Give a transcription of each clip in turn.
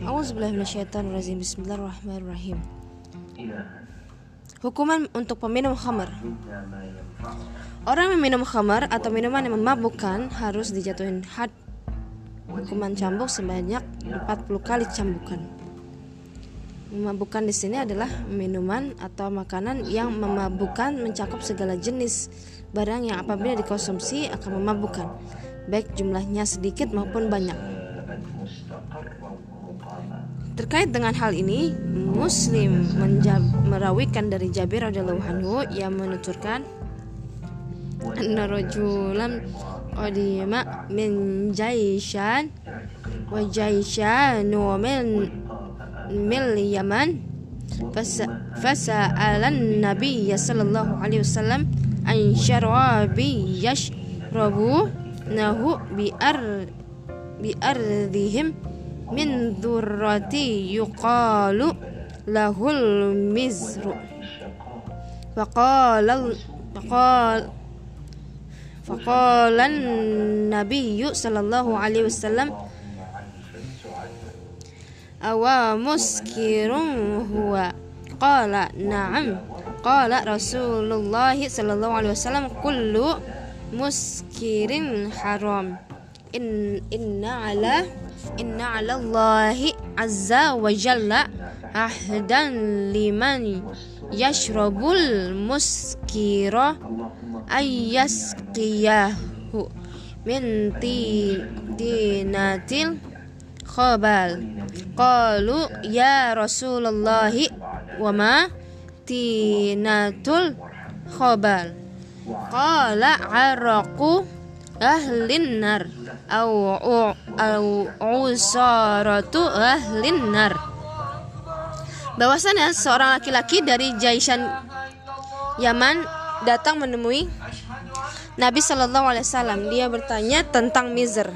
Auzubillahiminasyaitonirrajim Bismillahirrahmanirrahim. Hukuman untuk peminum khamar. Orang yang minum khamar atau minuman yang memabukkan harus dijatuhin had. Hukuman cambuk sebanyak 40 kali cambukan. Memabukkan di sini adalah minuman atau makanan yang memabukkan mencakup segala jenis. Barang yang apabila dikonsumsi akan memabukkan, baik jumlahnya sedikit maupun banyak. Terkait dengan hal ini, Muslim merawikan dari Jabir radhiyallahu anhu yang menuturkan Narojulam rajulan qadima min Jaishan wa Jaishanu min mil Yaman fasa'alan nabiyya sallallahu alaihi wasallam an syarabi yashrabu nahu bi ar bi ardihim من ذرة يقال له المزر. فقال فقال فقال النبي صلى الله عليه وسلم أو مسكر هو؟ قال نعم. قال رسول الله صلى الله عليه وسلم كل مسكر حرام. إن, إن على إن على الله عز وجل عهدا لمن يشرب المسكر أن يسقيه من دينة الخبال. قالوا يا رسول الله وما دينة الخبال؟ قال عرقوا ahlin nar au au usaratu ahlin nar bahwasanya seorang laki-laki dari Jaishan Yaman datang menemui Nabi Shallallahu Alaihi Wasallam. Dia bertanya tentang mizer,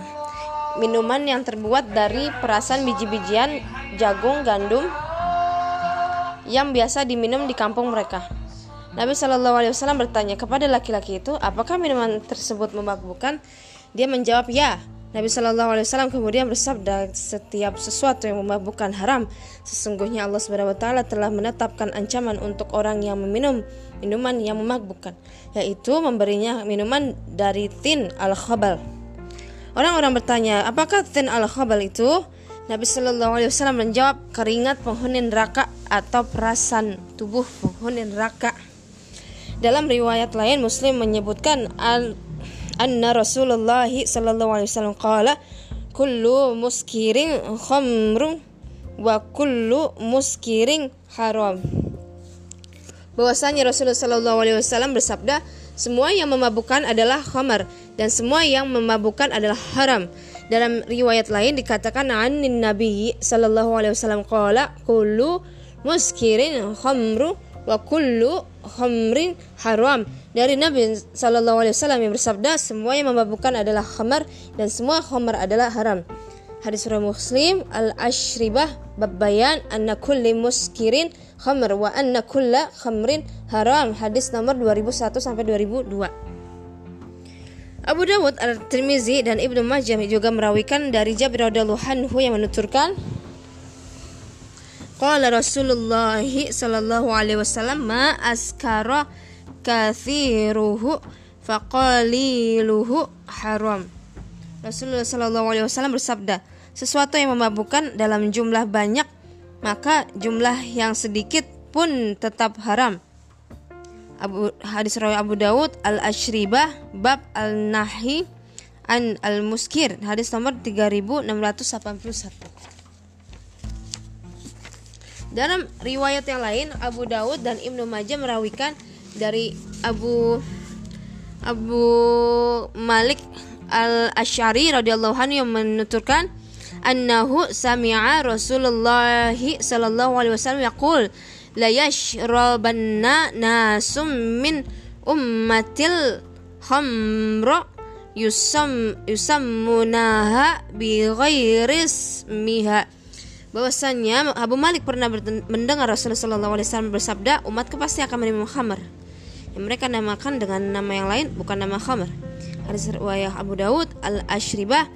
minuman yang terbuat dari perasan biji-bijian jagung, gandum yang biasa diminum di kampung mereka. Nabi Shallallahu Alaihi Wasallam bertanya kepada laki-laki itu, apakah minuman tersebut memabukkan? Dia menjawab ya. Nabi Shallallahu Alaihi Wasallam kemudian bersabda, setiap sesuatu yang memabukkan haram. Sesungguhnya Allah Subhanahu Wa Taala telah menetapkan ancaman untuk orang yang meminum minuman yang memabukkan, yaitu memberinya minuman dari tin al khabal. Orang-orang bertanya, apakah tin al khabal itu? Nabi Shallallahu Alaihi Wasallam menjawab, keringat penghuni neraka atau perasan tubuh penghuni neraka. Dalam riwayat lain Muslim menyebutkan al anna Rasulullah sallallahu alaihi wasallam qala kullu muskirin khamrun wa kullu muskirin haram. Bahwasanya Rasulullah sallallahu alaihi wasallam bersabda, semua yang memabukkan adalah khamar dan semua yang memabukkan adalah haram. Dalam riwayat lain dikatakan anin Nabi sallallahu alaihi wasallam qala kullu muskirin khamru wa kullu khamrin haram dari Nabi Shallallahu Alaihi Wasallam yang bersabda semua yang memabukkan adalah khamar dan semua khamar adalah haram. Hadis surah Muslim al ashribah babbayan anna kulli muskirin khamr wa anna kulla khamrin haram. Hadis nomor 2001 sampai 2002. Abu Dawud, Al-Tirmizi dan Ibnu Majah juga merawikan dari Jabir radhiyallahu anhu yang menuturkan Qala Rasulullah sallallahu alaihi wasallam ma askara kathiruhu faqaliluhu haram. Rasulullah Shallallahu Alaihi Wasallam bersabda, sesuatu yang memabukkan dalam jumlah banyak, maka jumlah yang sedikit pun tetap haram. Abu, hadis rawi Abu Dawud al Ashribah bab al Nahi an al Muskir hadis nomor 3681. Dalam riwayat yang lain Abu Dawud dan Ibnu Majah merawikan dari Abu Abu Malik Al Ashari radhiyallahu anhu yang menuturkan annahu sami'a Rasulullah sallallahu alaihi wasallam yaqul la yashrabanna nasum min ummatil khamra yusam yusammunaha bi ghairi ismiha bahwasanya Abu Malik pernah mendengar Rasulullah wasallam bersabda umatku pasti akan minum khamar yang mereka namakan dengan nama yang lain bukan nama khamr. Hadis riwayat Abu Daud Al Ashribah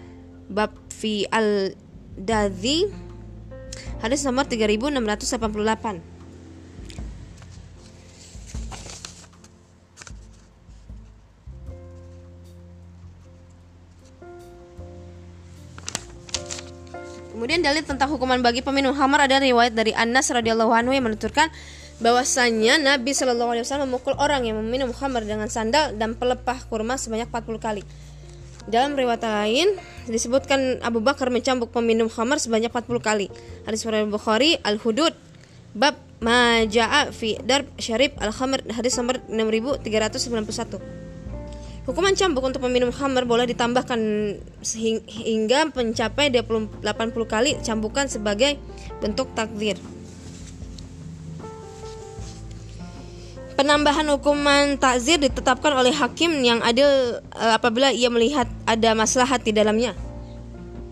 bab fi al dadhi Hadis nomor 3688. Kemudian dalil tentang hukuman bagi peminum khamar ada riwayat dari Anas radhiyallahu anhu yang menuturkan bahwasanya Nabi Shallallahu alaihi wasallam memukul orang yang meminum khamar dengan sandal dan pelepah kurma sebanyak 40 kali. Dalam riwayat lain disebutkan Abu Bakar mencambuk peminum khamar sebanyak 40 kali. Hadis riwayat Bukhari Al-Hudud bab Maja'a fi darb syarib al-khamr hadis nomor 6391. Hukuman cambuk untuk peminum khamr boleh ditambahkan hingga mencapai 80 kali cambukan sebagai bentuk takdir. Penambahan hukuman takzir ditetapkan oleh hakim yang adil eh, apabila ia melihat ada maslahat di dalamnya.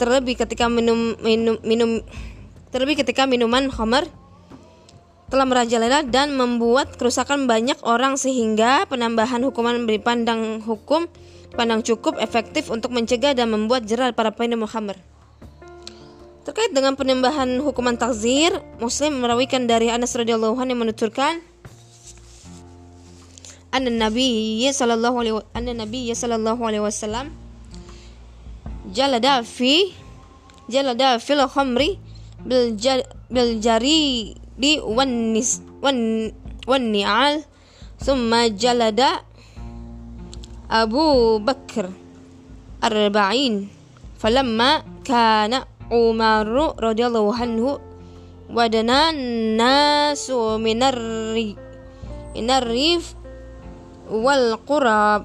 Terlebih ketika minum minum minum terlebih ketika minuman khamr telah merajalela dan membuat kerusakan banyak orang sehingga penambahan hukuman pandang hukum pandang cukup efektif untuk mencegah dan membuat jerah para peminum khamr. Terkait dengan penambahan hukuman takzir, Muslim merawikan dari Anas radhiyallahu anhu yang menuturkan anna Nabi sallallahu alaihi anna Nabi sallallahu alaihi wasallam jalada fi jalada fil khamri bil jari di wanis wan wan ni'al thumma jalada Abu Bakr arba'in. Falamma kana Umar radhiyallahu anhu wadana nasu minarri minarrif wal qura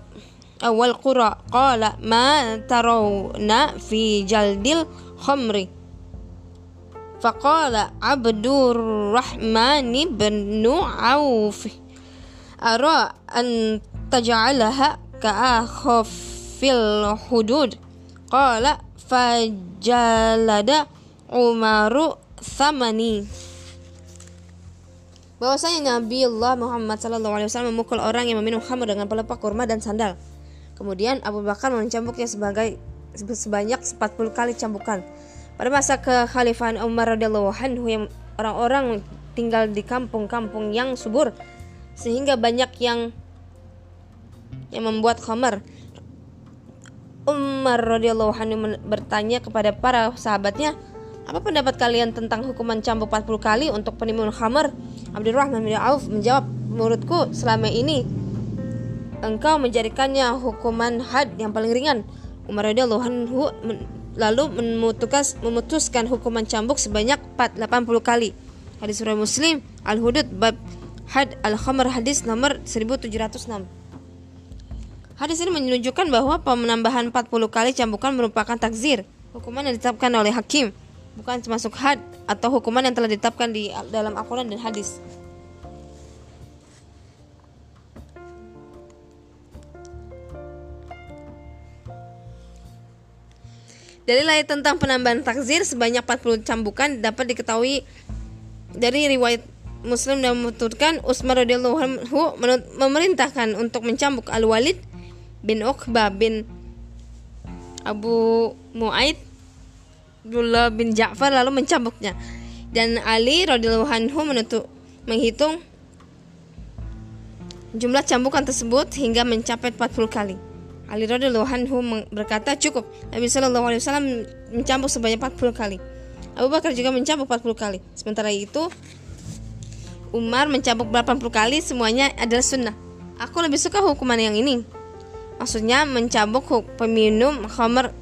awal qura. Qala ma tarawna fi jaldil khamri Faqala Abdurrahman bin Auf Ara an taj'alaha ka'akhafil hudud? Qala fajalada Umaru Samani bahwasanya Nabi Allah Muhammad SAW memukul orang yang meminum khamr dengan pelepah kurma dan sandal. Kemudian Abu Bakar mencambuknya sebagai sebanyak 40 kali cambukan pada masa kekhalifahan Umar radhiyallahu yang orang-orang tinggal di kampung-kampung yang subur sehingga banyak yang yang membuat khamar. Umar radhiyallahu bertanya kepada para sahabatnya, "Apa pendapat kalian tentang hukuman cambuk 40 kali untuk penimbun khamar?" Abdurrahman bin Auf menjawab, "Menurutku selama ini engkau menjadikannya hukuman had yang paling ringan." Umar radhiyallahu lalu memutuskan, memutuskan hukuman cambuk sebanyak 80 kali. Hadis surah Muslim Al-Hudud bab Had Al-Khamr hadis nomor 1706. Hadis ini menunjukkan bahwa penambahan 40 kali cambukan merupakan takzir, hukuman yang ditetapkan oleh hakim, bukan termasuk had atau hukuman yang telah ditetapkan di dalam Al-Qur'an dan hadis. Dari lain tentang penambahan takzir sebanyak 40 cambukan dapat diketahui dari riwayat Muslim dan menuturkan Utsman radhiyallahu memerintahkan untuk mencambuk Al-Walid bin Uqbah bin Abu Muaid Abdullah bin Ja'far lalu mencambuknya dan Ali radhiyallahu anhu menutup menghitung jumlah cambukan tersebut hingga mencapai 40 kali. Ali radhiyallahu anhu berkata cukup Nabi Shallallahu alaihi wasallam mencambuk sebanyak 40 kali. Abu Bakar juga mencambuk 40 kali. Sementara itu Umar mencambuk 80 kali semuanya adalah sunnah. Aku lebih suka hukuman yang ini. Maksudnya mencambuk peminum khamr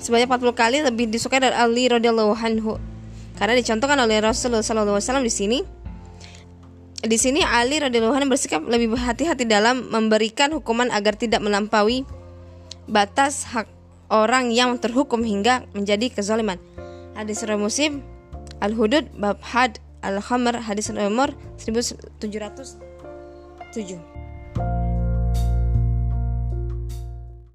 sebanyak 40 kali lebih disukai dari Ali radhiyallahu anhu. Karena dicontohkan oleh Rasulullah wasallam di sini di sini Ali radhiyallahu bersikap lebih berhati-hati dalam memberikan hukuman agar tidak melampaui batas hak orang yang terhukum hingga menjadi kezaliman. Hadis riwayat Muslim Al-Hudud bab had Al-Khamr hadis nomor 1707.